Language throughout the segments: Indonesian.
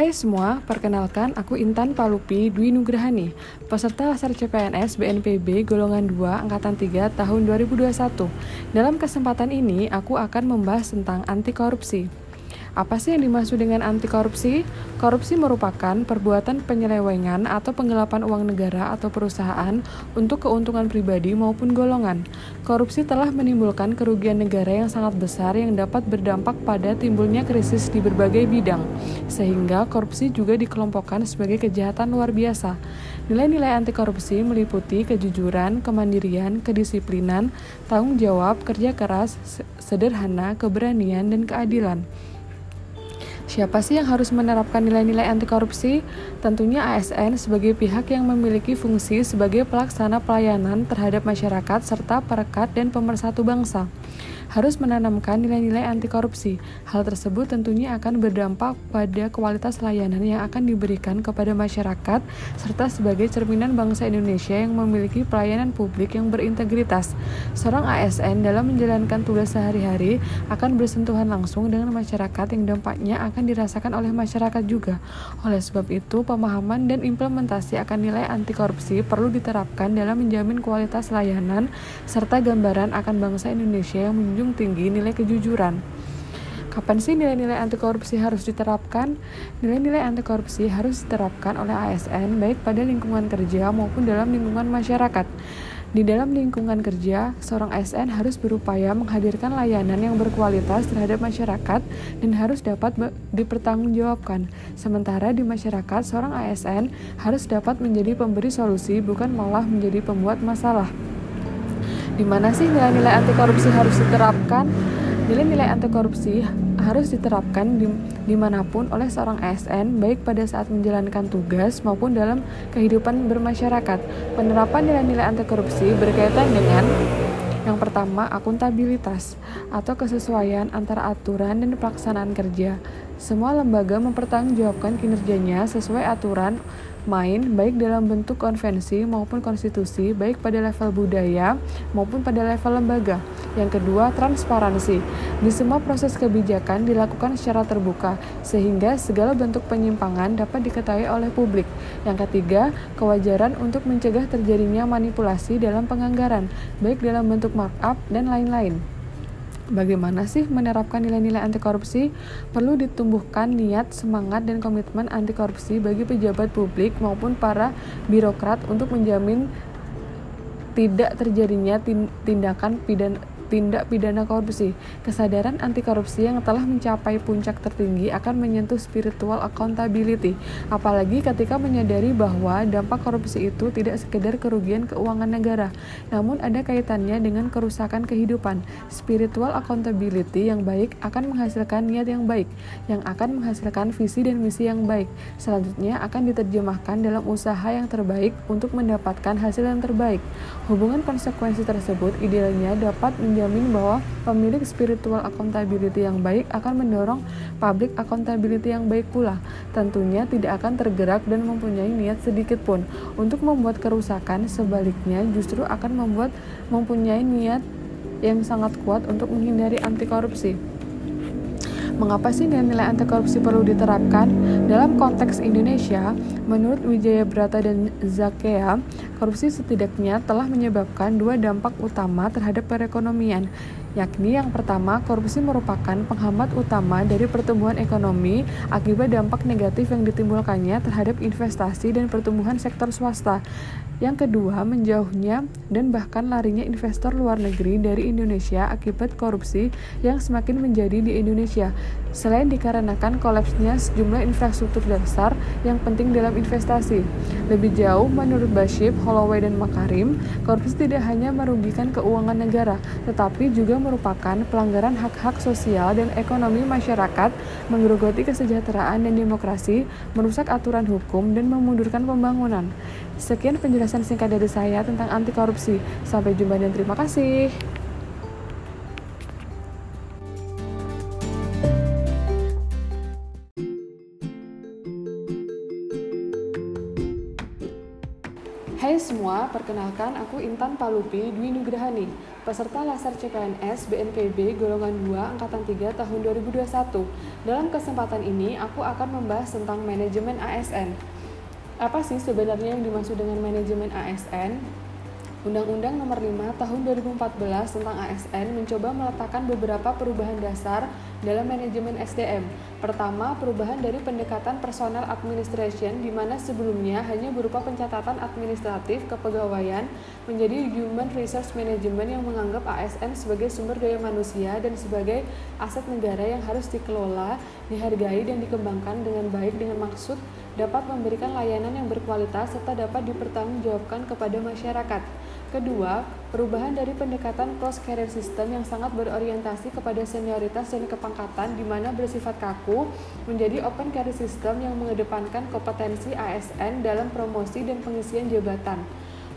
Hai semua, perkenalkan aku Intan Palupi Dwi Nugrahani, peserta Lasar CPNS BNPB golongan 2 angkatan 3 tahun 2021. Dalam kesempatan ini, aku akan membahas tentang anti korupsi. Apa sih yang dimaksud dengan anti korupsi? Korupsi merupakan perbuatan penyelewengan atau penggelapan uang negara atau perusahaan untuk keuntungan pribadi maupun golongan. Korupsi telah menimbulkan kerugian negara yang sangat besar yang dapat berdampak pada timbulnya krisis di berbagai bidang. Sehingga korupsi juga dikelompokkan sebagai kejahatan luar biasa. Nilai-nilai anti korupsi meliputi kejujuran, kemandirian, kedisiplinan, tanggung jawab, kerja keras, sederhana, keberanian, dan keadilan. Siapa sih yang harus menerapkan nilai-nilai anti korupsi? Tentunya ASN sebagai pihak yang memiliki fungsi sebagai pelaksana pelayanan terhadap masyarakat serta perekat dan pemersatu bangsa harus menanamkan nilai-nilai anti korupsi. Hal tersebut tentunya akan berdampak pada kualitas layanan yang akan diberikan kepada masyarakat serta sebagai cerminan bangsa Indonesia yang memiliki pelayanan publik yang berintegritas. Seorang ASN dalam menjalankan tugas sehari-hari akan bersentuhan langsung dengan masyarakat yang dampaknya akan dirasakan oleh masyarakat juga. Oleh sebab itu, pemahaman dan implementasi akan nilai anti korupsi perlu diterapkan dalam menjamin kualitas layanan serta gambaran akan bangsa Indonesia yang menunjukkan menjunjung tinggi nilai kejujuran. Kapan sih nilai-nilai anti korupsi harus diterapkan? Nilai-nilai anti korupsi harus diterapkan oleh ASN baik pada lingkungan kerja maupun dalam lingkungan masyarakat. Di dalam lingkungan kerja, seorang ASN harus berupaya menghadirkan layanan yang berkualitas terhadap masyarakat dan harus dapat dipertanggungjawabkan. Sementara di masyarakat, seorang ASN harus dapat menjadi pemberi solusi bukan malah menjadi pembuat masalah. Di mana sih nilai-nilai anti korupsi harus diterapkan? Nilai-nilai anti korupsi harus diterapkan di, di mana pun oleh seorang ASN, baik pada saat menjalankan tugas maupun dalam kehidupan bermasyarakat. Penerapan nilai-nilai anti korupsi berkaitan dengan yang pertama, akuntabilitas atau kesesuaian antara aturan dan pelaksanaan kerja. Semua lembaga mempertanggungjawabkan kinerjanya sesuai aturan main baik dalam bentuk konvensi maupun konstitusi baik pada level budaya maupun pada level lembaga. Yang kedua, transparansi. Di semua proses kebijakan dilakukan secara terbuka sehingga segala bentuk penyimpangan dapat diketahui oleh publik. Yang ketiga, kewajaran untuk mencegah terjadinya manipulasi dalam penganggaran baik dalam bentuk markup dan lain-lain. Bagaimana sih menerapkan nilai-nilai anti korupsi? Perlu ditumbuhkan niat, semangat, dan komitmen anti korupsi bagi pejabat publik maupun para birokrat untuk menjamin tidak terjadinya tindakan pidana tindak pidana korupsi. Kesadaran anti korupsi yang telah mencapai puncak tertinggi akan menyentuh spiritual accountability, apalagi ketika menyadari bahwa dampak korupsi itu tidak sekedar kerugian keuangan negara, namun ada kaitannya dengan kerusakan kehidupan. Spiritual accountability yang baik akan menghasilkan niat yang baik, yang akan menghasilkan visi dan misi yang baik. Selanjutnya akan diterjemahkan dalam usaha yang terbaik untuk mendapatkan hasil yang terbaik. Hubungan konsekuensi tersebut idealnya dapat menjadi menjamin bahwa pemilik spiritual accountability yang baik akan mendorong public accountability yang baik pula. Tentunya tidak akan tergerak dan mempunyai niat sedikit pun untuk membuat kerusakan, sebaliknya justru akan membuat mempunyai niat yang sangat kuat untuk menghindari anti korupsi. Mengapa sih nilai-nilai anti korupsi perlu diterapkan? Dalam konteks Indonesia, menurut Wijaya Brata dan Zakea, korupsi setidaknya telah menyebabkan dua dampak utama terhadap perekonomian, yakni yang pertama, korupsi merupakan penghambat utama dari pertumbuhan ekonomi akibat dampak negatif yang ditimbulkannya terhadap investasi dan pertumbuhan sektor swasta. Yang kedua, menjauhnya dan bahkan larinya investor luar negeri dari Indonesia akibat korupsi yang semakin menjadi di Indonesia. Selain dikarenakan kolapsnya sejumlah infrastruktur dasar yang penting dalam investasi. Lebih jauh, menurut Bashib, Holloway, dan Makarim, korupsi tidak hanya merugikan keuangan negara, tetapi juga merupakan pelanggaran hak-hak sosial dan ekonomi masyarakat, menggerogoti kesejahteraan dan demokrasi, merusak aturan hukum, dan memundurkan pembangunan. Sekian penjelasan singkat dari saya tentang anti korupsi. Sampai jumpa dan terima kasih. Hai semua, perkenalkan aku Intan Palupi Dwi Nugrahani, peserta Laser CPNS BNPB golongan 2 angkatan 3 tahun 2021. Dalam kesempatan ini, aku akan membahas tentang manajemen ASN. Apa sih sebenarnya yang dimaksud dengan manajemen ASN? Undang-Undang Nomor 5 Tahun 2014 tentang ASN mencoba meletakkan beberapa perubahan dasar dalam manajemen SDM. Pertama, perubahan dari pendekatan personal administration di mana sebelumnya hanya berupa pencatatan administratif kepegawaian menjadi human resource management yang menganggap ASN sebagai sumber daya manusia dan sebagai aset negara yang harus dikelola, dihargai dan dikembangkan dengan baik dengan maksud dapat memberikan layanan yang berkualitas serta dapat dipertanggungjawabkan kepada masyarakat. Kedua, perubahan dari pendekatan cross career system yang sangat berorientasi kepada senioritas dan kepangkatan di mana bersifat kaku menjadi open career system yang mengedepankan kompetensi ASN dalam promosi dan pengisian jabatan.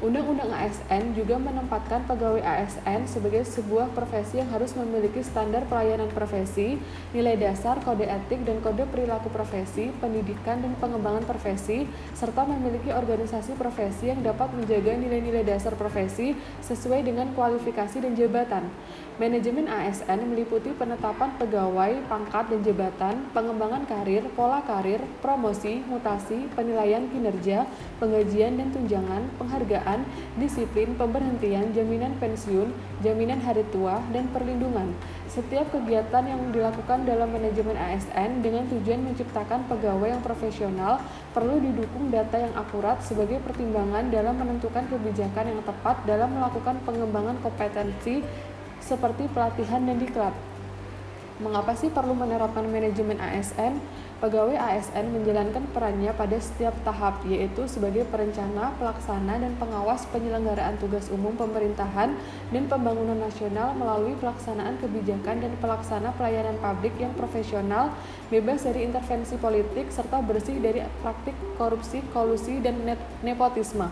Undang-Undang ASN juga menempatkan pegawai ASN sebagai sebuah profesi yang harus memiliki standar pelayanan profesi, nilai dasar, kode etik, dan kode perilaku profesi, pendidikan dan pengembangan profesi, serta memiliki organisasi profesi yang dapat menjaga nilai-nilai dasar profesi sesuai dengan kualifikasi dan jabatan. Manajemen ASN meliputi penetapan pegawai, pangkat dan jabatan, pengembangan karir, pola karir, promosi, mutasi, penilaian kinerja, penggajian dan tunjangan, penghargaan, disiplin, pemberhentian, jaminan pensiun, jaminan hari tua, dan perlindungan. Setiap kegiatan yang dilakukan dalam manajemen ASN dengan tujuan menciptakan pegawai yang profesional perlu didukung data yang akurat sebagai pertimbangan dalam menentukan kebijakan yang tepat dalam melakukan pengembangan kompetensi seperti pelatihan dan diklat. Mengapa sih perlu menerapkan manajemen ASN? Pegawai ASN menjalankan perannya pada setiap tahap, yaitu sebagai perencana, pelaksana, dan pengawas penyelenggaraan tugas umum pemerintahan dan pembangunan nasional melalui pelaksanaan kebijakan dan pelaksana pelayanan publik yang profesional, bebas dari intervensi politik, serta bersih dari praktik korupsi, kolusi, dan nepotisme.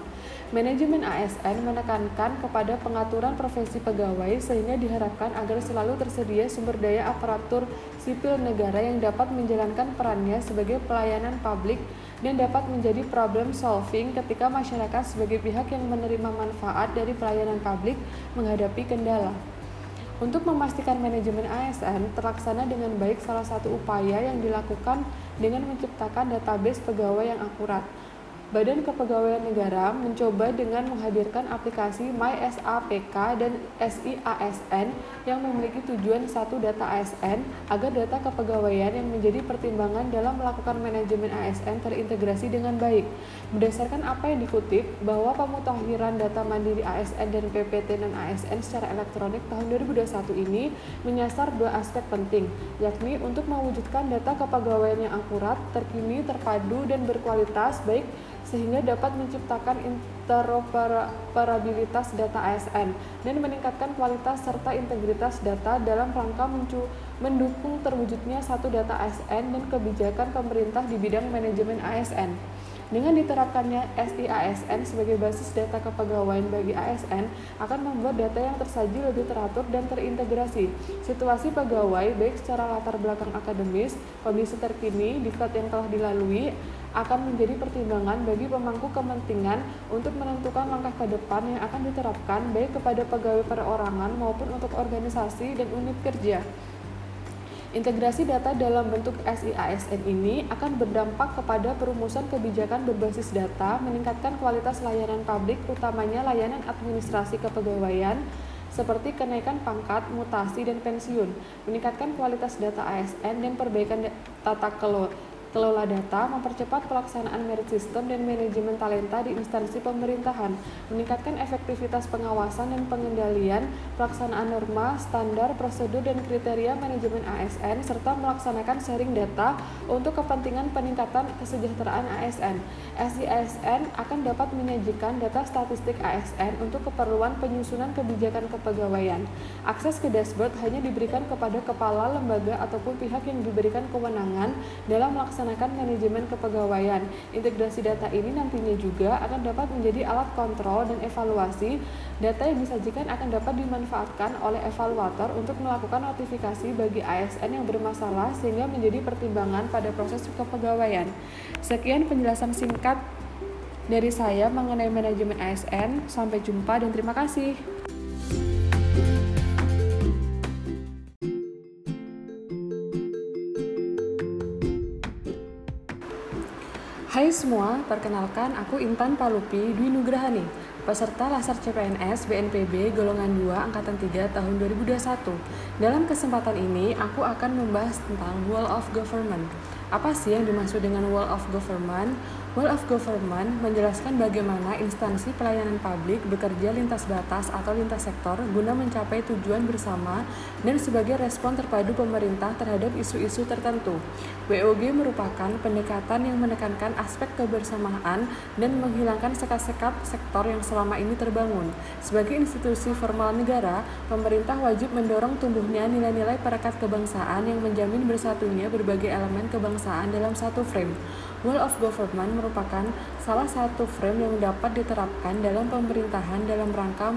Manajemen ASN menekankan kepada pengaturan profesi pegawai sehingga diharapkan agar selalu tersedia sumber daya aparatur sipil negara yang dapat menjalankan perannya sebagai pelayanan publik dan dapat menjadi problem solving ketika masyarakat sebagai pihak yang menerima manfaat dari pelayanan publik menghadapi kendala. Untuk memastikan manajemen ASN terlaksana dengan baik, salah satu upaya yang dilakukan dengan menciptakan database pegawai yang akurat. Badan Kepegawaian Negara mencoba dengan menghadirkan aplikasi MySAPK dan SIASN yang memiliki tujuan satu data ASN agar data kepegawaian yang menjadi pertimbangan dalam melakukan manajemen ASN terintegrasi dengan baik. Berdasarkan apa yang dikutip, bahwa pemutakhiran data mandiri ASN dan PPT non ASN secara elektronik tahun 2021 ini menyasar dua aspek penting, yakni untuk mewujudkan data kepegawaian yang akurat, terkini, terpadu, dan berkualitas baik sehingga dapat menciptakan interoperabilitas data ASN dan meningkatkan kualitas serta integritas data dalam rangka mendukung terwujudnya satu data ASN dan kebijakan pemerintah di bidang manajemen ASN. Dengan diterapkannya SIASN sebagai basis data kepegawaian bagi ASN akan membuat data yang tersaji lebih teratur dan terintegrasi. Situasi pegawai baik secara latar belakang akademis, kondisi terkini, diklat yang telah dilalui, akan menjadi pertimbangan bagi pemangku kepentingan untuk menentukan langkah ke depan yang akan diterapkan baik kepada pegawai perorangan maupun untuk organisasi dan unit kerja. Integrasi data dalam bentuk SIASN ini akan berdampak kepada perumusan kebijakan berbasis data, meningkatkan kualitas layanan publik, utamanya layanan administrasi kepegawaian, seperti kenaikan pangkat, mutasi, dan pensiun, meningkatkan kualitas data ASN, dan perbaikan tata kelola kelola data, mempercepat pelaksanaan merit system dan manajemen talenta di instansi pemerintahan, meningkatkan efektivitas pengawasan dan pengendalian, pelaksanaan norma, standar, prosedur, dan kriteria manajemen ASN, serta melaksanakan sharing data untuk kepentingan peningkatan kesejahteraan ASN. SIASN akan dapat menyajikan data statistik ASN untuk keperluan penyusunan kebijakan kepegawaian. Akses ke dashboard hanya diberikan kepada kepala lembaga ataupun pihak yang diberikan kewenangan dalam melaksanakan melaksanakan manajemen kepegawaian. Integrasi data ini nantinya juga akan dapat menjadi alat kontrol dan evaluasi. Data yang disajikan akan dapat dimanfaatkan oleh evaluator untuk melakukan notifikasi bagi ASN yang bermasalah sehingga menjadi pertimbangan pada proses kepegawaian. Sekian penjelasan singkat dari saya mengenai manajemen ASN. Sampai jumpa dan terima kasih. Hai semua, perkenalkan aku Intan Palupi Dwi Nugrahani, peserta Lasar CPNS BNPB golongan 2 angkatan 3 tahun 2021. Dalam kesempatan ini, aku akan membahas tentang Wall of Government. Apa sih yang dimaksud dengan Wall of Government? Wall of Government menjelaskan bagaimana instansi pelayanan publik bekerja lintas batas atau lintas sektor guna mencapai tujuan bersama dan sebagai respon terpadu pemerintah terhadap isu-isu tertentu. WOG merupakan pendekatan yang menekankan aspek kebersamaan dan menghilangkan sekat-sekat sektor yang selama ini terbangun. Sebagai institusi formal negara, pemerintah wajib mendorong tumbuhnya nilai-nilai perekat kebangsaan yang menjamin bersatunya berbagai elemen kebangsaan dalam satu frame. Wall of Government merupakan salah satu frame yang dapat diterapkan dalam pemerintahan dalam rangka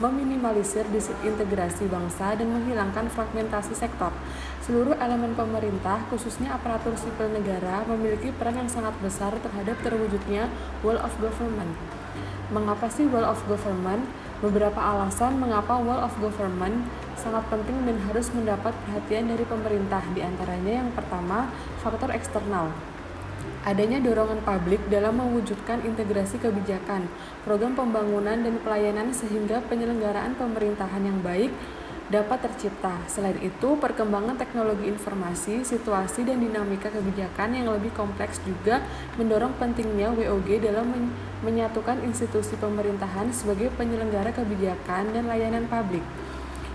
meminimalisir disintegrasi bangsa dan menghilangkan fragmentasi sektor. Seluruh elemen pemerintah, khususnya aparatur sipil negara, memiliki peran yang sangat besar terhadap terwujudnya Wall of Government. Mengapa sih Wall of Government? Beberapa alasan mengapa Wall of Government sangat penting dan harus mendapat perhatian dari pemerintah. Di antaranya yang pertama, faktor eksternal adanya dorongan publik dalam mewujudkan integrasi kebijakan, program pembangunan dan pelayanan sehingga penyelenggaraan pemerintahan yang baik dapat tercipta. Selain itu, perkembangan teknologi informasi, situasi, dan dinamika kebijakan yang lebih kompleks juga mendorong pentingnya WOG dalam menyatukan institusi pemerintahan sebagai penyelenggara kebijakan dan layanan publik.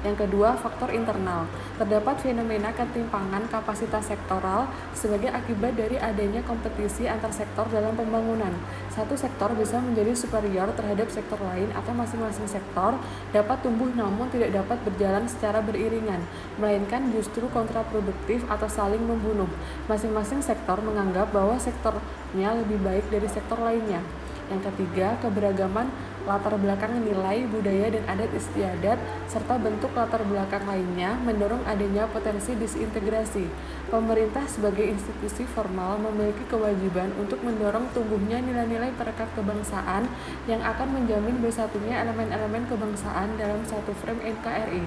Yang kedua, faktor internal. Terdapat fenomena ketimpangan kapasitas sektoral sebagai akibat dari adanya kompetisi antar sektor dalam pembangunan. Satu sektor bisa menjadi superior terhadap sektor lain atau masing-masing sektor dapat tumbuh namun tidak dapat berjalan secara beriringan, melainkan justru kontraproduktif atau saling membunuh. Masing-masing sektor menganggap bahwa sektornya lebih baik dari sektor lainnya. Yang ketiga, keberagaman latar belakang nilai, budaya, dan adat istiadat, serta bentuk latar belakang lainnya mendorong adanya potensi disintegrasi. Pemerintah sebagai institusi formal memiliki kewajiban untuk mendorong tumbuhnya nilai-nilai perekat kebangsaan yang akan menjamin bersatunya elemen-elemen kebangsaan dalam satu frame NKRI.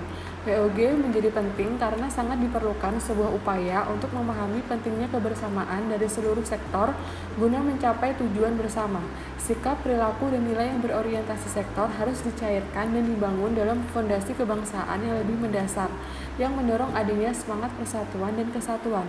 POG menjadi penting karena sangat diperlukan sebuah upaya untuk memahami pentingnya kebersamaan dari seluruh sektor guna mencapai tujuan bersama. Sikap, perilaku, dan nilai yang berorientasi sektor harus dicairkan dan dibangun dalam fondasi kebangsaan yang lebih mendasar, yang mendorong adanya semangat persatuan dan kesatuan.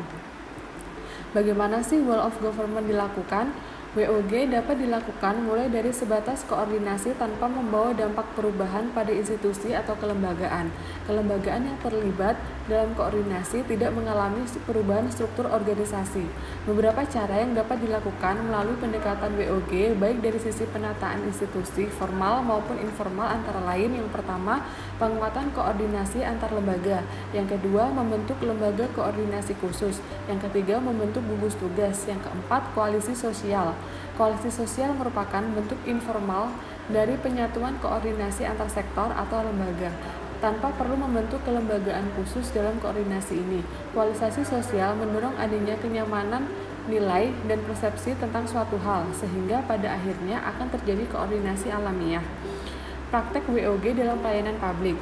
Bagaimana sih Wall of Government dilakukan? WOG dapat dilakukan mulai dari sebatas koordinasi tanpa membawa dampak perubahan pada institusi atau kelembagaan. Kelembagaan yang terlibat dalam koordinasi tidak mengalami perubahan struktur organisasi. Beberapa cara yang dapat dilakukan melalui pendekatan WOG baik dari sisi penataan institusi formal maupun informal antara lain yang pertama penguatan koordinasi antar lembaga, yang kedua membentuk lembaga koordinasi khusus, yang ketiga membentuk gugus tugas, yang keempat koalisi sosial. Koalisi sosial merupakan bentuk informal dari penyatuan koordinasi antar sektor atau lembaga tanpa perlu membentuk kelembagaan khusus dalam koordinasi ini. Kualisasi sosial mendorong adanya kenyamanan nilai dan persepsi tentang suatu hal, sehingga pada akhirnya akan terjadi koordinasi alamiah. Praktek WOG dalam pelayanan publik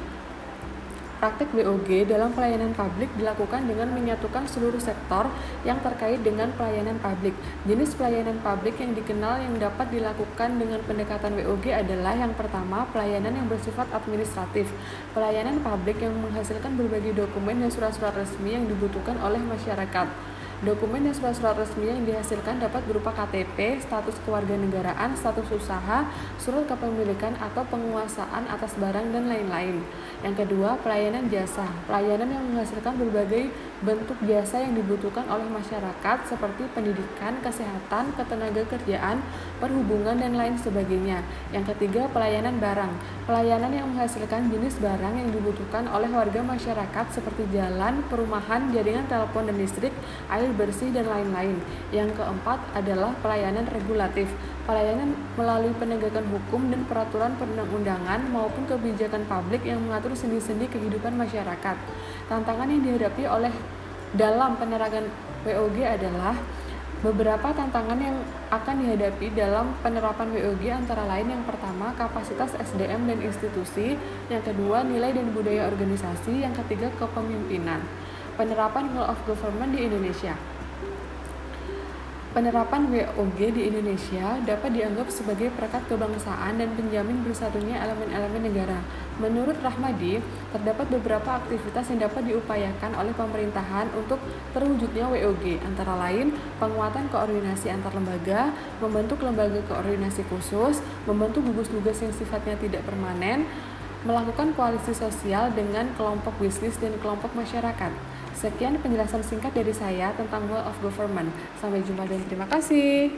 Praktik WOG dalam pelayanan publik dilakukan dengan menyatukan seluruh sektor yang terkait dengan pelayanan publik. Jenis pelayanan publik yang dikenal yang dapat dilakukan dengan pendekatan WOG adalah yang pertama, pelayanan yang bersifat administratif. Pelayanan publik yang menghasilkan berbagai dokumen dan surat-surat resmi yang dibutuhkan oleh masyarakat. Dokumen dan surat-surat resmi yang dihasilkan dapat berupa KTP, status kewarganegaraan, status usaha, surat kepemilikan atau penguasaan atas barang dan lain-lain. Yang kedua, pelayanan jasa. Pelayanan yang menghasilkan berbagai bentuk jasa yang dibutuhkan oleh masyarakat seperti pendidikan, kesehatan, ketenaga kerjaan, perhubungan dan lain sebagainya. Yang ketiga, pelayanan barang. Pelayanan yang menghasilkan jenis barang yang dibutuhkan oleh warga masyarakat seperti jalan, perumahan, jaringan telepon dan listrik, air air bersih, dan lain-lain. Yang keempat adalah pelayanan regulatif. Pelayanan melalui penegakan hukum dan peraturan perundang-undangan maupun kebijakan publik yang mengatur sendi-sendi kehidupan masyarakat. Tantangan yang dihadapi oleh dalam penerangan WOG adalah Beberapa tantangan yang akan dihadapi dalam penerapan WOG antara lain yang pertama kapasitas SDM dan institusi, yang kedua nilai dan budaya organisasi, yang ketiga kepemimpinan penerapan Rule of Government di Indonesia. Penerapan WOG di Indonesia dapat dianggap sebagai perekat kebangsaan dan penjamin bersatunya elemen-elemen negara. Menurut Rahmadi, terdapat beberapa aktivitas yang dapat diupayakan oleh pemerintahan untuk terwujudnya WOG, antara lain penguatan koordinasi antar lembaga, membentuk lembaga koordinasi khusus, membentuk gugus tugas yang sifatnya tidak permanen, melakukan koalisi sosial dengan kelompok bisnis dan kelompok masyarakat. Sekian penjelasan singkat dari saya tentang World of Government. Sampai jumpa dan terima kasih.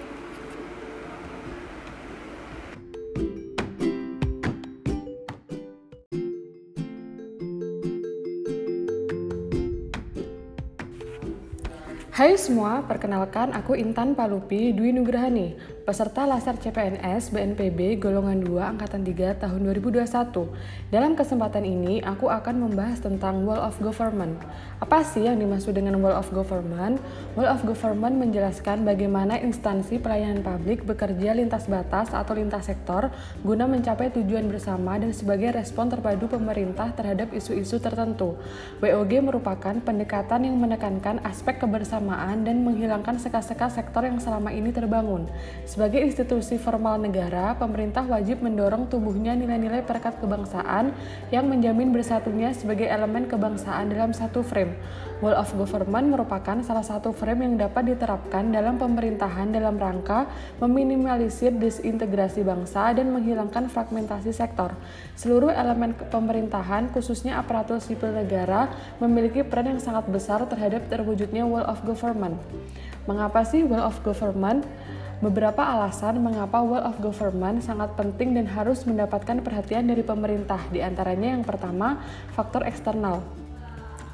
Hai semua, perkenalkan aku Intan Palupi Dwi Nugrahani, peserta Lasar CPNS BNPB golongan 2 angkatan 3 tahun 2021. Dalam kesempatan ini, aku akan membahas tentang Wall of Government. Apa sih yang dimaksud dengan Wall of Government? Wall of Government menjelaskan bagaimana instansi pelayanan publik bekerja lintas batas atau lintas sektor guna mencapai tujuan bersama dan sebagai respon terpadu pemerintah terhadap isu-isu tertentu. WOG merupakan pendekatan yang menekankan aspek kebersamaan kebersamaan dan menghilangkan seka-seka sektor yang selama ini terbangun. Sebagai institusi formal negara, pemerintah wajib mendorong tumbuhnya nilai-nilai perekat kebangsaan yang menjamin bersatunya sebagai elemen kebangsaan dalam satu frame. Wall of Government merupakan salah satu frame yang dapat diterapkan dalam pemerintahan dalam rangka meminimalisir disintegrasi bangsa dan menghilangkan fragmentasi sektor. Seluruh elemen pemerintahan, khususnya aparatur sipil negara, memiliki peran yang sangat besar terhadap terwujudnya Wall of Government. Mengapa sih well of government? Beberapa alasan mengapa well of government sangat penting dan harus mendapatkan perhatian dari pemerintah. Di antaranya yang pertama, faktor eksternal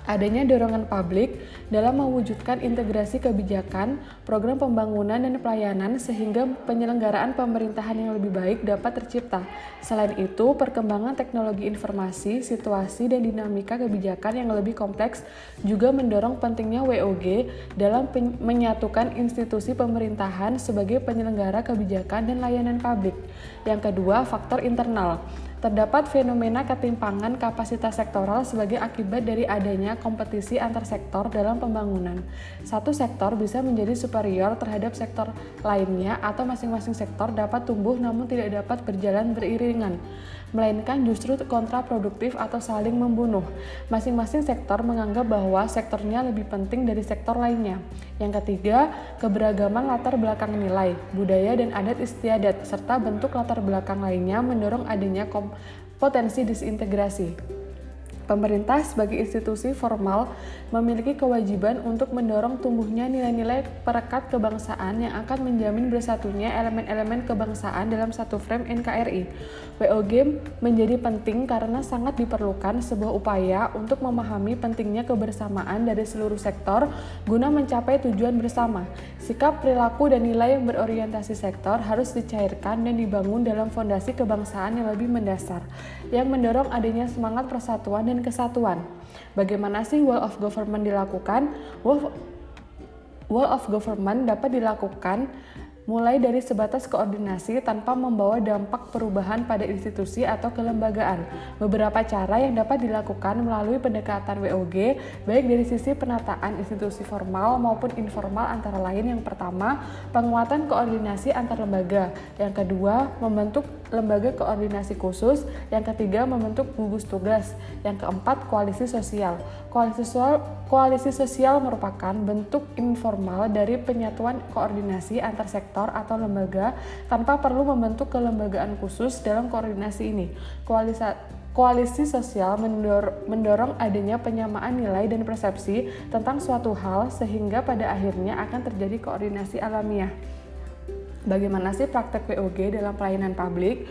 adanya dorongan publik dalam mewujudkan integrasi kebijakan, program pembangunan dan pelayanan sehingga penyelenggaraan pemerintahan yang lebih baik dapat tercipta. Selain itu, perkembangan teknologi informasi, situasi, dan dinamika kebijakan yang lebih kompleks juga mendorong pentingnya WOG dalam menyatukan institusi pemerintahan sebagai penyelenggara kebijakan dan layanan publik. Yang kedua, faktor internal. Terdapat fenomena ketimpangan kapasitas sektoral sebagai akibat dari adanya kompetisi antar sektor dalam pembangunan. Satu sektor bisa menjadi superior terhadap sektor lainnya atau masing-masing sektor dapat tumbuh namun tidak dapat berjalan beriringan melainkan justru kontraproduktif atau saling membunuh. Masing-masing sektor menganggap bahwa sektornya lebih penting dari sektor lainnya. Yang ketiga, keberagaman latar belakang nilai, budaya dan adat istiadat serta bentuk latar belakang lainnya mendorong adanya potensi disintegrasi. Pemerintah sebagai institusi formal memiliki kewajiban untuk mendorong tumbuhnya nilai-nilai perekat kebangsaan yang akan menjamin bersatunya elemen-elemen kebangsaan dalam satu frame NKRI. WOG menjadi penting karena sangat diperlukan sebuah upaya untuk memahami pentingnya kebersamaan dari seluruh sektor guna mencapai tujuan bersama. Sikap, perilaku, dan nilai yang berorientasi sektor harus dicairkan dan dibangun dalam fondasi kebangsaan yang lebih mendasar, yang mendorong adanya semangat persatuan dan kesatuan. Bagaimana sih Wall of Government dilakukan? Wall of Government dapat dilakukan mulai dari sebatas koordinasi tanpa membawa dampak perubahan pada institusi atau kelembagaan. Beberapa cara yang dapat dilakukan melalui pendekatan WOG, baik dari sisi penataan institusi formal maupun informal antara lain yang pertama, penguatan koordinasi antar lembaga, yang kedua, membentuk lembaga koordinasi khusus, yang ketiga, membentuk gugus tugas, yang keempat, koalisi sosial. Koalisi sosial, koalisi sosial merupakan bentuk informal dari penyatuan koordinasi antar sektor sektor atau lembaga tanpa perlu membentuk kelembagaan khusus dalam koordinasi ini. Koalisa, koalisi sosial mendor, mendorong adanya penyamaan nilai dan persepsi tentang suatu hal sehingga pada akhirnya akan terjadi koordinasi alamiah. Bagaimana sih praktek WOG dalam pelayanan publik?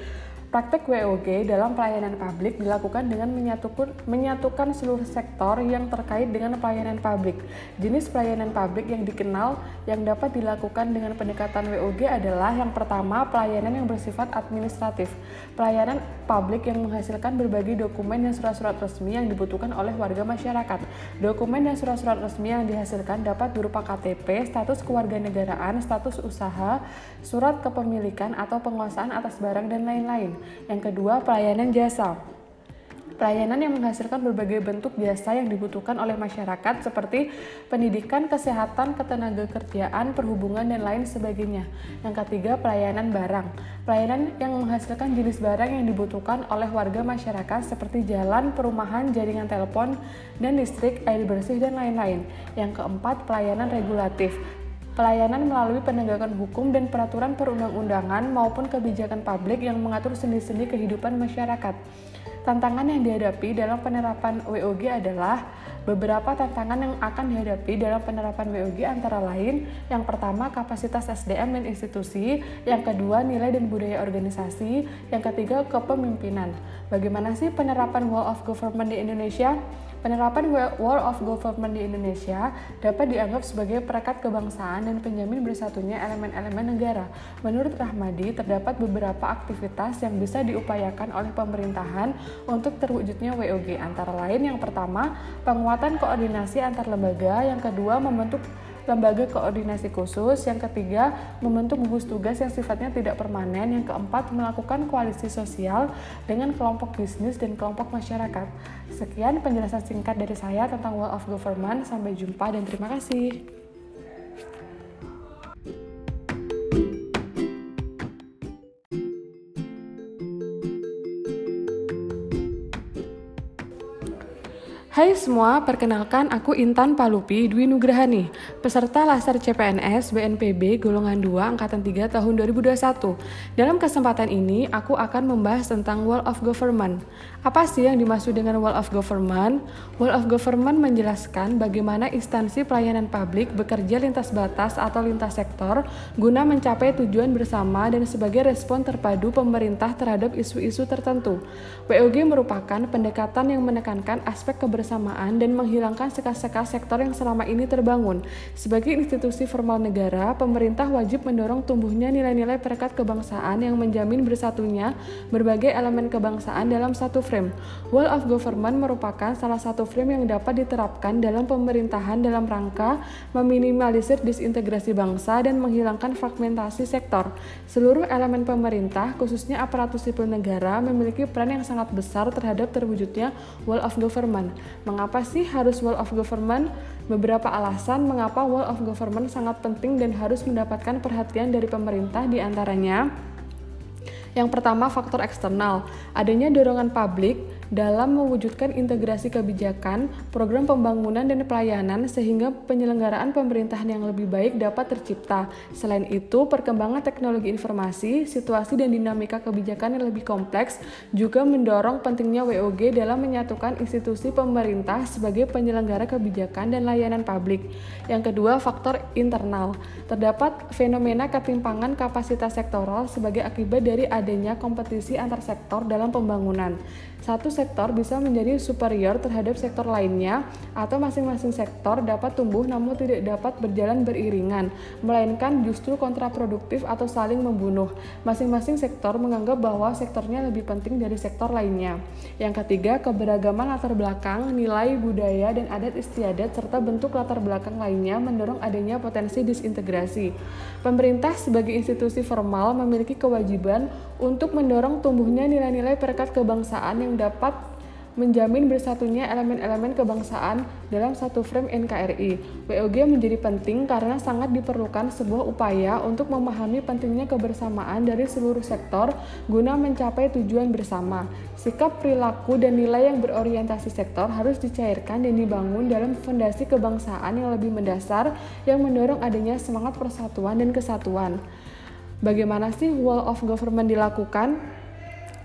Praktek WOG dalam pelayanan publik dilakukan dengan menyatukan, menyatukan seluruh sektor yang terkait dengan pelayanan publik. Jenis pelayanan publik yang dikenal yang dapat dilakukan dengan pendekatan WOG adalah yang pertama, pelayanan yang bersifat administratif. Pelayanan publik yang menghasilkan berbagai dokumen dan surat-surat resmi yang dibutuhkan oleh warga masyarakat. Dokumen dan surat-surat resmi yang dihasilkan dapat berupa KTP, status kewarganegaraan, status usaha, surat kepemilikan atau penguasaan atas barang dan lain-lain. Yang kedua, pelayanan jasa. Pelayanan yang menghasilkan berbagai bentuk jasa yang dibutuhkan oleh masyarakat seperti pendidikan, kesehatan, ketenaga kerjaan, perhubungan, dan lain sebagainya. Yang ketiga, pelayanan barang. Pelayanan yang menghasilkan jenis barang yang dibutuhkan oleh warga masyarakat seperti jalan, perumahan, jaringan telepon, dan listrik, air bersih, dan lain-lain. Yang keempat, pelayanan regulatif pelayanan melalui penegakan hukum dan peraturan perundang-undangan maupun kebijakan publik yang mengatur sendi-sendi kehidupan masyarakat. Tantangan yang dihadapi dalam penerapan WOG adalah beberapa tantangan yang akan dihadapi dalam penerapan WOG antara lain yang pertama kapasitas SDM dan institusi, yang kedua nilai dan budaya organisasi, yang ketiga kepemimpinan. Bagaimana sih penerapan Wall of Government di Indonesia? Penerapan Wall of Government di Indonesia dapat dianggap sebagai perekat kebangsaan dan penjamin bersatunya elemen-elemen negara. Menurut Rahmadi, terdapat beberapa aktivitas yang bisa diupayakan oleh pemerintahan untuk terwujudnya WOG, antara lain yang pertama, penguatan koordinasi antar lembaga, yang kedua, membentuk lembaga koordinasi khusus, yang ketiga membentuk gugus tugas yang sifatnya tidak permanen, yang keempat melakukan koalisi sosial dengan kelompok bisnis dan kelompok masyarakat. Sekian penjelasan singkat dari saya tentang Wall of Government. Sampai jumpa dan terima kasih. Hai semua, perkenalkan aku Intan Palupi Dwi Nugrahani, peserta Laser CPNS BNPB golongan 2 angkatan 3 tahun 2021. Dalam kesempatan ini, aku akan membahas tentang Wall of Government. Apa sih yang dimaksud dengan Wall of Government? Wall of Government menjelaskan bagaimana instansi pelayanan publik bekerja lintas batas atau lintas sektor guna mencapai tujuan bersama dan sebagai respon terpadu pemerintah terhadap isu-isu tertentu. WOG merupakan pendekatan yang menekankan aspek kebersamaan kebersamaan dan menghilangkan sekas-sekas sektor yang selama ini terbangun. Sebagai institusi formal negara, pemerintah wajib mendorong tumbuhnya nilai-nilai perekat kebangsaan yang menjamin bersatunya berbagai elemen kebangsaan dalam satu frame. Wall of Government merupakan salah satu frame yang dapat diterapkan dalam pemerintahan dalam rangka meminimalisir disintegrasi bangsa dan menghilangkan fragmentasi sektor. Seluruh elemen pemerintah, khususnya aparatus sipil negara, memiliki peran yang sangat besar terhadap terwujudnya Wall of Government. Mengapa sih harus wall of government? Beberapa alasan mengapa wall of government sangat penting dan harus mendapatkan perhatian dari pemerintah di antaranya yang pertama, faktor eksternal. Adanya dorongan publik dalam mewujudkan integrasi kebijakan, program pembangunan dan pelayanan sehingga penyelenggaraan pemerintahan yang lebih baik dapat tercipta. Selain itu, perkembangan teknologi informasi, situasi dan dinamika kebijakan yang lebih kompleks juga mendorong pentingnya WOG dalam menyatukan institusi pemerintah sebagai penyelenggara kebijakan dan layanan publik. Yang kedua, faktor internal. Terdapat fenomena ketimpangan kapasitas sektoral sebagai akibat dari adanya kompetisi antar sektor dalam pembangunan satu sektor bisa menjadi superior terhadap sektor lainnya atau masing-masing sektor dapat tumbuh namun tidak dapat berjalan beriringan, melainkan justru kontraproduktif atau saling membunuh. Masing-masing sektor menganggap bahwa sektornya lebih penting dari sektor lainnya. Yang ketiga, keberagaman latar belakang, nilai, budaya, dan adat istiadat serta bentuk latar belakang lainnya mendorong adanya potensi disintegrasi. Pemerintah sebagai institusi formal memiliki kewajiban untuk mendorong tumbuhnya nilai-nilai perekat kebangsaan yang dapat menjamin bersatunya elemen-elemen kebangsaan dalam satu frame NKRI. WOG menjadi penting karena sangat diperlukan sebuah upaya untuk memahami pentingnya kebersamaan dari seluruh sektor guna mencapai tujuan bersama. Sikap perilaku dan nilai yang berorientasi sektor harus dicairkan dan dibangun dalam fondasi kebangsaan yang lebih mendasar yang mendorong adanya semangat persatuan dan kesatuan. Bagaimana sih wall of government dilakukan?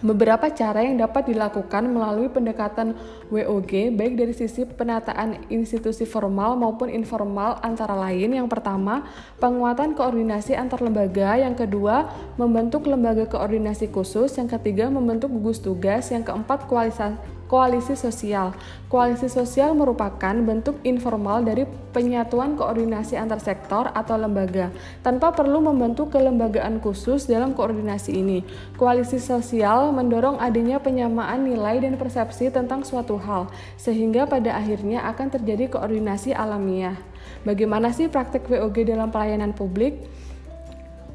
Beberapa cara yang dapat dilakukan melalui pendekatan WOG baik dari sisi penataan institusi formal maupun informal antara lain. Yang pertama penguatan koordinasi antar lembaga. Yang kedua membentuk lembaga koordinasi khusus. Yang ketiga membentuk gugus tugas. Yang keempat kualitas Koalisi sosial. Koalisi sosial merupakan bentuk informal dari penyatuan koordinasi antar sektor atau lembaga, tanpa perlu membentuk kelembagaan khusus dalam koordinasi ini. Koalisi sosial mendorong adanya penyamaan nilai dan persepsi tentang suatu hal, sehingga pada akhirnya akan terjadi koordinasi alamiah. Bagaimana sih praktek WOG dalam pelayanan publik?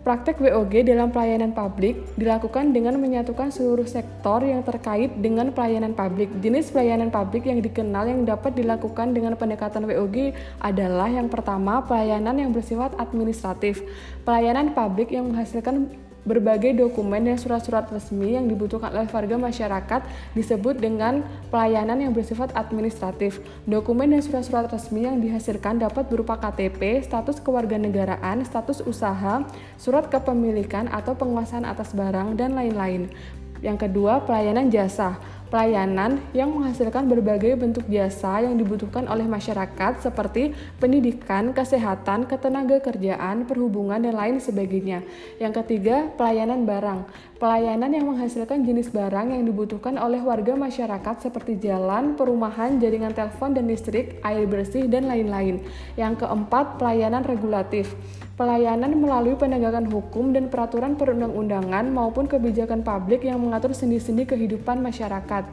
Praktek WOG dalam pelayanan publik dilakukan dengan menyatukan seluruh sektor yang terkait dengan pelayanan publik. Jenis pelayanan publik yang dikenal yang dapat dilakukan dengan pendekatan WOG adalah yang pertama, pelayanan yang bersifat administratif. Pelayanan publik yang menghasilkan Berbagai dokumen dan surat-surat resmi yang dibutuhkan oleh warga masyarakat disebut dengan pelayanan yang bersifat administratif. Dokumen dan surat-surat resmi yang dihasilkan dapat berupa KTP, status kewarganegaraan, status usaha, surat kepemilikan atau penguasaan atas barang, dan lain-lain. Yang kedua, pelayanan jasa pelayanan yang menghasilkan berbagai bentuk jasa yang dibutuhkan oleh masyarakat seperti pendidikan, kesehatan, ketenaga kerjaan, perhubungan, dan lain sebagainya. Yang ketiga, pelayanan barang. Pelayanan yang menghasilkan jenis barang yang dibutuhkan oleh warga masyarakat seperti jalan, perumahan, jaringan telepon dan listrik, air bersih, dan lain-lain. Yang keempat, pelayanan regulatif pelayanan melalui penegakan hukum dan peraturan perundang-undangan maupun kebijakan publik yang mengatur sendi-sendi kehidupan masyarakat.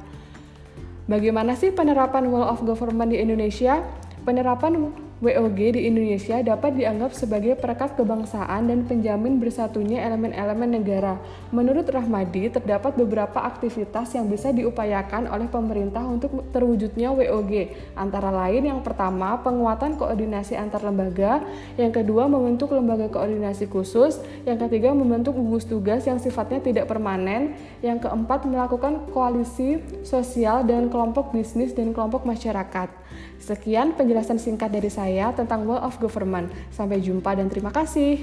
Bagaimana sih penerapan Wall of Government di Indonesia? Penerapan WOG di Indonesia dapat dianggap sebagai perekat kebangsaan dan penjamin bersatunya elemen-elemen negara. Menurut Rahmadi, terdapat beberapa aktivitas yang bisa diupayakan oleh pemerintah untuk terwujudnya WOG. Antara lain yang pertama, penguatan koordinasi antar lembaga, yang kedua membentuk lembaga koordinasi khusus, yang ketiga membentuk gugus tugas yang sifatnya tidak permanen, yang keempat melakukan koalisi sosial dengan kelompok bisnis dan kelompok masyarakat. Sekian penjelasan singkat dari saya tentang World of Government. Sampai jumpa dan terima kasih.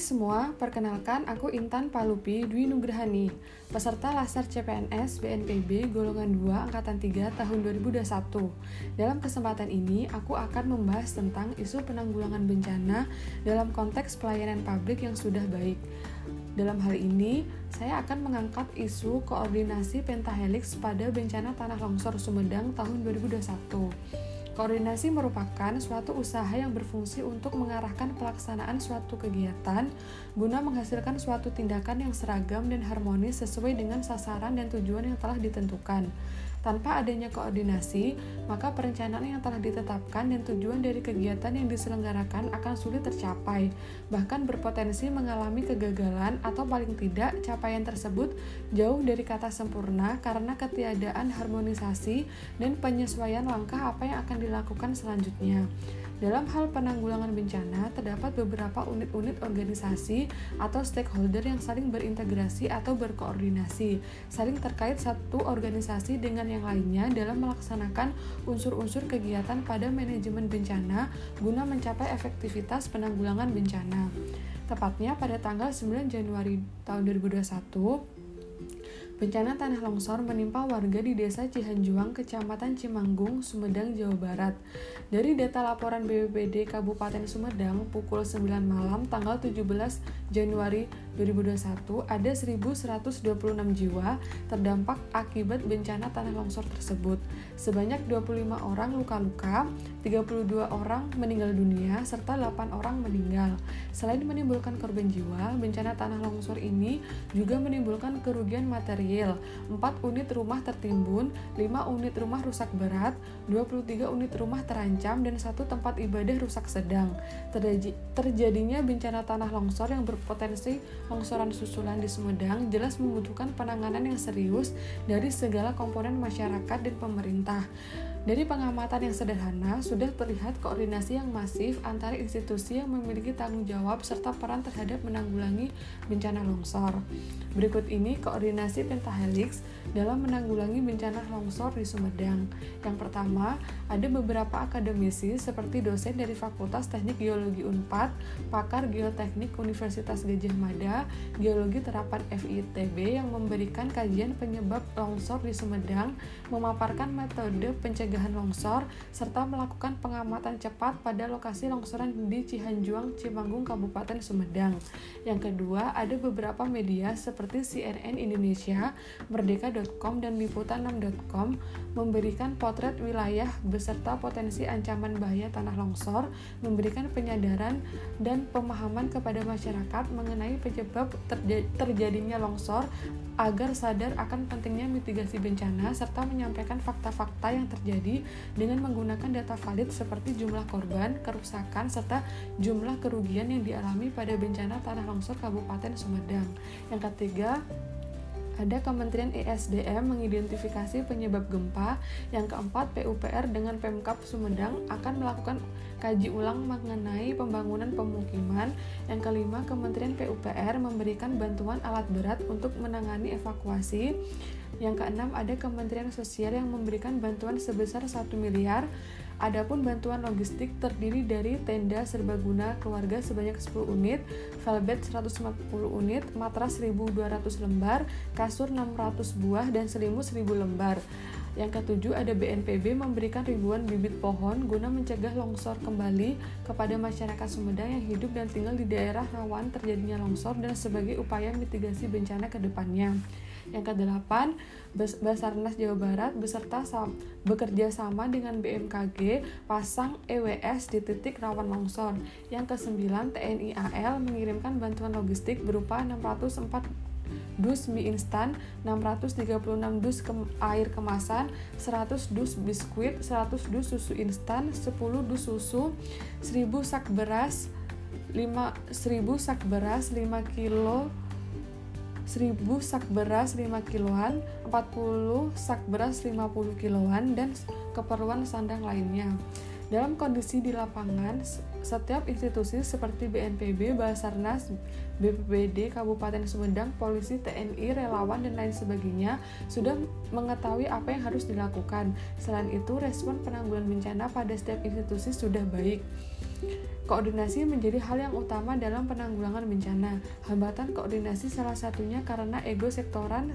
Semua, perkenalkan aku Intan Palupi Dwi Nugrahani, peserta Laser CPNS BNPB golongan 2 angkatan 3 tahun 2021. Dalam kesempatan ini, aku akan membahas tentang isu penanggulangan bencana dalam konteks pelayanan publik yang sudah baik. Dalam hal ini, saya akan mengangkat isu koordinasi pentahelix pada bencana tanah longsor Sumedang tahun 2021. Koordinasi merupakan suatu usaha yang berfungsi untuk mengarahkan pelaksanaan suatu kegiatan guna menghasilkan suatu tindakan yang seragam dan harmonis sesuai dengan sasaran dan tujuan yang telah ditentukan. Tanpa adanya koordinasi, maka perencanaan yang telah ditetapkan dan tujuan dari kegiatan yang diselenggarakan akan sulit tercapai, bahkan berpotensi mengalami kegagalan atau paling tidak capaian tersebut jauh dari kata sempurna karena ketiadaan harmonisasi dan penyesuaian langkah apa yang akan dilakukan selanjutnya. Dalam hal penanggulangan bencana, terdapat beberapa unit-unit organisasi atau stakeholder yang saling berintegrasi atau berkoordinasi, saling terkait satu organisasi dengan yang lainnya dalam melaksanakan unsur-unsur kegiatan pada manajemen bencana guna mencapai efektivitas penanggulangan bencana. Tepatnya pada tanggal 9 Januari tahun 2021, Bencana tanah longsor menimpa warga di Desa Cihanjuang, Kecamatan Cimanggung, Sumedang, Jawa Barat. Dari data laporan BPBD Kabupaten Sumedang pukul 9 malam tanggal 17 Januari 2021 ada 1126 jiwa terdampak akibat bencana tanah longsor tersebut. Sebanyak 25 orang luka-luka, 32 orang meninggal dunia serta 8 orang meninggal. Selain menimbulkan korban jiwa, bencana tanah longsor ini juga menimbulkan kerugian material material, 4 unit rumah tertimbun, 5 unit rumah rusak berat, 23 unit rumah terancam, dan satu tempat ibadah rusak sedang. Terjadinya bencana tanah longsor yang berpotensi longsoran susulan di Sumedang jelas membutuhkan penanganan yang serius dari segala komponen masyarakat dan pemerintah. Dari pengamatan yang sederhana, sudah terlihat koordinasi yang masif antara institusi yang memiliki tanggung jawab serta peran terhadap menanggulangi bencana longsor. Berikut ini koordinasi pentahelix dalam menanggulangi bencana longsor di Sumedang. Yang pertama, ada beberapa akademisi seperti dosen dari Fakultas Teknik Geologi Unpad, pakar geoteknik Universitas Gajah Mada, geologi terapan FITB yang memberikan kajian penyebab longsor di Sumedang, memaparkan metode pencegahan pencegahan longsor serta melakukan pengamatan cepat pada lokasi longsoran di Cihanjuang, Cimanggung, Kabupaten Sumedang. Yang kedua, ada beberapa media seperti CNN Indonesia, Merdeka.com, dan Liputan6.com memberikan potret wilayah beserta potensi ancaman bahaya tanah longsor, memberikan penyadaran dan pemahaman kepada masyarakat mengenai penyebab terjadinya longsor agar sadar akan pentingnya mitigasi bencana serta menyampaikan fakta-fakta yang terjadi dengan menggunakan data valid seperti jumlah korban, kerusakan, serta jumlah kerugian yang dialami pada bencana tanah longsor Kabupaten Sumedang. Yang ketiga, ada Kementerian ESDM mengidentifikasi penyebab gempa. Yang keempat, PUPR dengan Pemkap Sumedang akan melakukan kaji ulang mengenai pembangunan pemukiman. Yang kelima, Kementerian PUPR memberikan bantuan alat berat untuk menangani evakuasi. Yang keenam, ada Kementerian Sosial yang memberikan bantuan sebesar 1 miliar Adapun bantuan logistik terdiri dari tenda serbaguna keluarga sebanyak 10 unit, velvet 150 unit, matras 1200 lembar, kasur 600 buah, dan selimut 1000 lembar. Yang ketujuh ada BNPB memberikan ribuan bibit pohon guna mencegah longsor kembali kepada masyarakat Sumedang yang hidup dan tinggal di daerah rawan terjadinya longsor dan sebagai upaya mitigasi bencana ke depannya. Yang kedelapan, Basarnas Jawa Barat beserta sam bekerja sama dengan BMKG pasang EWS di titik rawan longsor. Yang kesembilan, TNI AL mengirimkan bantuan logistik berupa 604 dus mie instan, 636 dus ke air kemasan, 100 dus biskuit, 100 dus susu instan, 10 dus susu, 1000 sak beras, 5 1000 sak beras 5 kilo 1000 sak beras 5 kiloan, 40 sak beras 50 kiloan, dan keperluan sandang lainnya. Dalam kondisi di lapangan, setiap institusi seperti BNPB, Basarnas, BPBD, Kabupaten Sumedang, Polisi, TNI, relawan, dan lain sebagainya sudah mengetahui apa yang harus dilakukan. Selain itu, respon penanggulangan bencana pada setiap institusi sudah baik. Koordinasi menjadi hal yang utama dalam penanggulangan bencana. Hambatan koordinasi salah satunya karena ego sektoran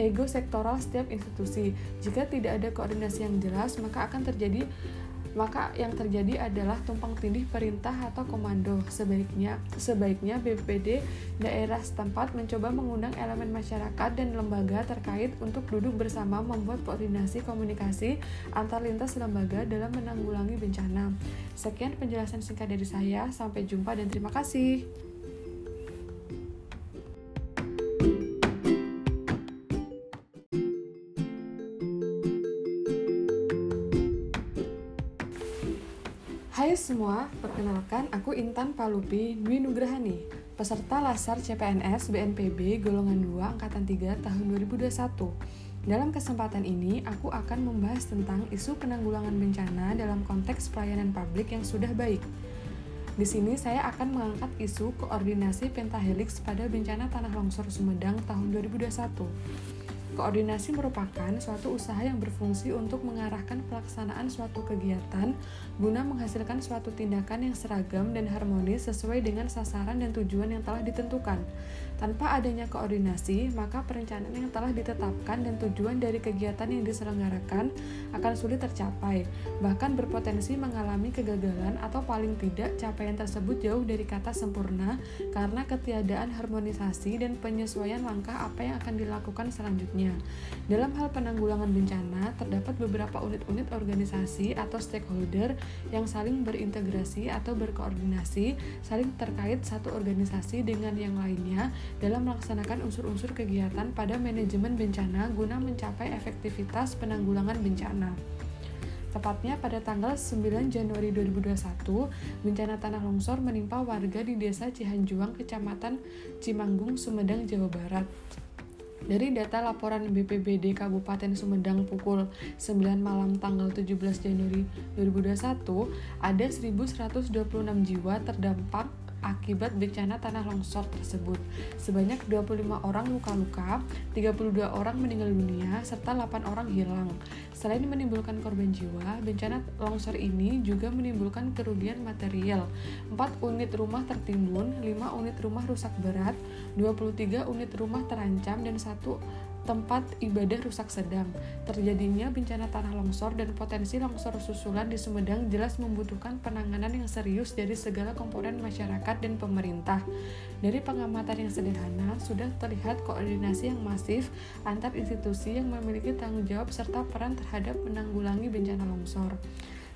ego sektoral setiap institusi. Jika tidak ada koordinasi yang jelas, maka akan terjadi maka yang terjadi adalah tumpang tindih perintah atau komando. Sebaiknya, sebaiknya BPD daerah setempat mencoba mengundang elemen masyarakat dan lembaga terkait untuk duduk bersama membuat koordinasi komunikasi antar lintas lembaga dalam menanggulangi bencana. Sekian penjelasan singkat dari saya. Sampai jumpa dan terima kasih. Semua, perkenalkan aku Intan Palupi Dwi Nugrahani, peserta Lasar CPNS BNPB golongan 2 angkatan 3 tahun 2021. Dalam kesempatan ini, aku akan membahas tentang isu penanggulangan bencana dalam konteks pelayanan publik yang sudah baik. Di sini saya akan mengangkat isu koordinasi pentahelix pada bencana tanah longsor Sumedang tahun 2021. Koordinasi merupakan suatu usaha yang berfungsi untuk mengarahkan pelaksanaan suatu kegiatan guna menghasilkan suatu tindakan yang seragam dan harmonis sesuai dengan sasaran dan tujuan yang telah ditentukan. Tanpa adanya koordinasi, maka perencanaan yang telah ditetapkan dan tujuan dari kegiatan yang diselenggarakan akan sulit tercapai, bahkan berpotensi mengalami kegagalan atau paling tidak capaian tersebut jauh dari kata sempurna karena ketiadaan harmonisasi dan penyesuaian langkah apa yang akan dilakukan selanjutnya lainnya. Dalam hal penanggulangan bencana, terdapat beberapa unit-unit organisasi atau stakeholder yang saling berintegrasi atau berkoordinasi, saling terkait satu organisasi dengan yang lainnya dalam melaksanakan unsur-unsur kegiatan pada manajemen bencana guna mencapai efektivitas penanggulangan bencana. Tepatnya pada tanggal 9 Januari 2021, bencana tanah longsor menimpa warga di Desa Cihanjuang, Kecamatan Cimanggung, Sumedang, Jawa Barat. Dari data laporan BPBD Kabupaten Sumedang pukul 9 malam tanggal 17 Januari 2021, ada 1126 jiwa terdampak akibat bencana tanah longsor tersebut. Sebanyak 25 orang luka-luka, 32 orang meninggal dunia, serta 8 orang hilang. Selain menimbulkan korban jiwa, bencana longsor ini juga menimbulkan kerugian material. 4 unit rumah tertimbun, 5 unit rumah rusak berat, 23 unit rumah terancam, dan 1 tempat ibadah rusak sedang. Terjadinya bencana tanah longsor dan potensi longsor susulan di Sumedang jelas membutuhkan penanganan yang serius dari segala komponen masyarakat dan pemerintah. Dari pengamatan yang sederhana, sudah terlihat koordinasi yang masif antar institusi yang memiliki tanggung jawab serta peran terhadap menanggulangi bencana longsor.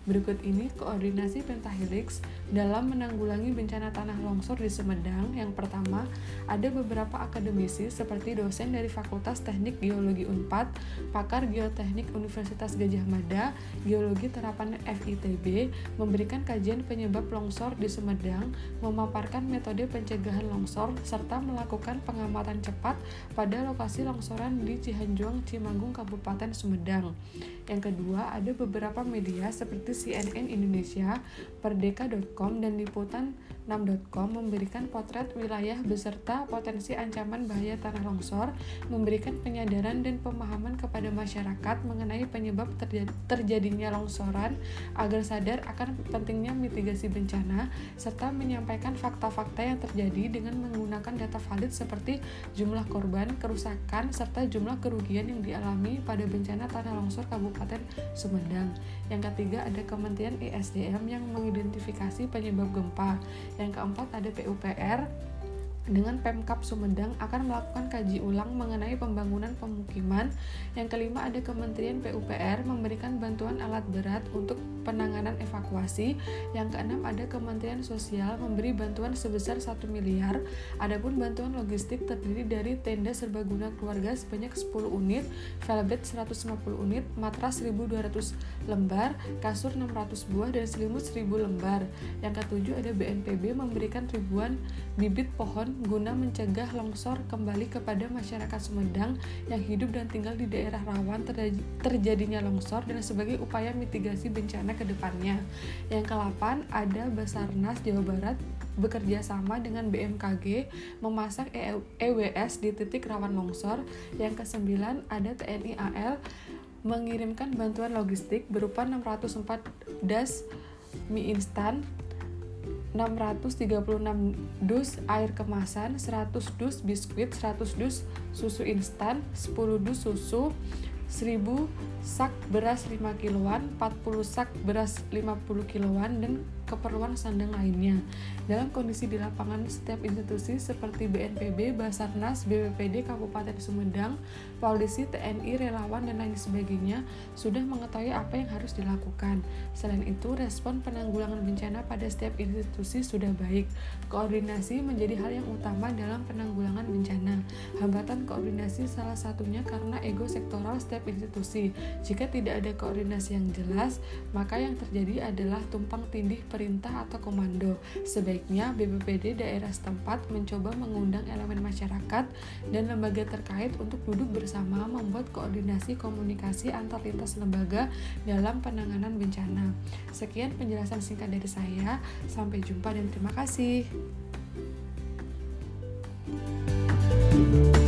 Berikut ini koordinasi Pentahelix dalam menanggulangi bencana tanah longsor di Sumedang. Yang pertama, ada beberapa akademisi seperti dosen dari Fakultas Teknik Geologi Unpad, pakar geoteknik Universitas Gajah Mada, geologi terapan FITB, memberikan kajian penyebab longsor di Sumedang, memaparkan metode pencegahan longsor, serta melakukan pengamatan cepat pada lokasi longsoran di Cihanjuang, Cimanggung, Kabupaten Sumedang. Yang kedua, ada beberapa media seperti seperti CNN Indonesia, Perdeka.com, dan Liputan 6.com memberikan potret wilayah beserta potensi ancaman bahaya tanah longsor, memberikan penyadaran dan pemahaman kepada masyarakat mengenai penyebab terjadinya longsoran agar sadar akan pentingnya mitigasi bencana, serta menyampaikan fakta-fakta yang terjadi dengan menggunakan data valid seperti jumlah korban, kerusakan, serta jumlah kerugian yang dialami pada bencana tanah longsor Kabupaten Sumedang. Yang ketiga ada Kementerian ISDM yang mengidentifikasi penyebab gempa. Yang keempat ada PUPR dengan Pemkap Sumedang akan melakukan kaji ulang mengenai pembangunan pemukiman. Yang kelima ada Kementerian PUPR memberikan bantuan alat berat untuk penanganan evakuasi. Yang keenam ada Kementerian Sosial memberi bantuan sebesar 1 miliar. Adapun bantuan logistik terdiri dari tenda serbaguna keluarga sebanyak 10 unit, velbet 150 unit, matras 1200 lembar, kasur 600 buah dan selimut 1000 lembar. Yang ketujuh ada BNPB memberikan ribuan bibit pohon guna mencegah longsor kembali kepada masyarakat Sumedang yang hidup dan tinggal di daerah rawan terjadinya longsor dan sebagai upaya mitigasi bencana ke depannya. Yang ke-8 ada Basarnas Jawa Barat bekerja sama dengan BMKG memasang EWS e di titik rawan longsor. Yang ke-9 ada TNI AL mengirimkan bantuan logistik berupa 604 das mie instan 636 dus air kemasan, 100 dus biskuit, 100 dus susu instan, 10 dus susu, 1000 sak beras 5 kiloan, 40 sak beras 50 kiloan, dan keperluan sandang lainnya. Dalam kondisi di lapangan, setiap institusi seperti BNPB, Basarnas, BPPD Kabupaten Sumedang, polisi, TNI, relawan, dan lain sebagainya sudah mengetahui apa yang harus dilakukan. Selain itu, respon penanggulangan bencana pada setiap institusi sudah baik. Koordinasi menjadi hal yang utama dalam penanggulangan bencana. Hambatan koordinasi salah satunya karena ego sektoral setiap institusi. Jika tidak ada koordinasi yang jelas, maka yang terjadi adalah tumpang tindih perintah atau komando. Sebaiknya BPPD daerah setempat mencoba mengundang elemen masyarakat dan lembaga terkait untuk duduk bersama membuat koordinasi komunikasi antar lintas lembaga dalam penanganan bencana. Sekian penjelasan singkat dari saya. Sampai jumpa dan terima kasih. thank you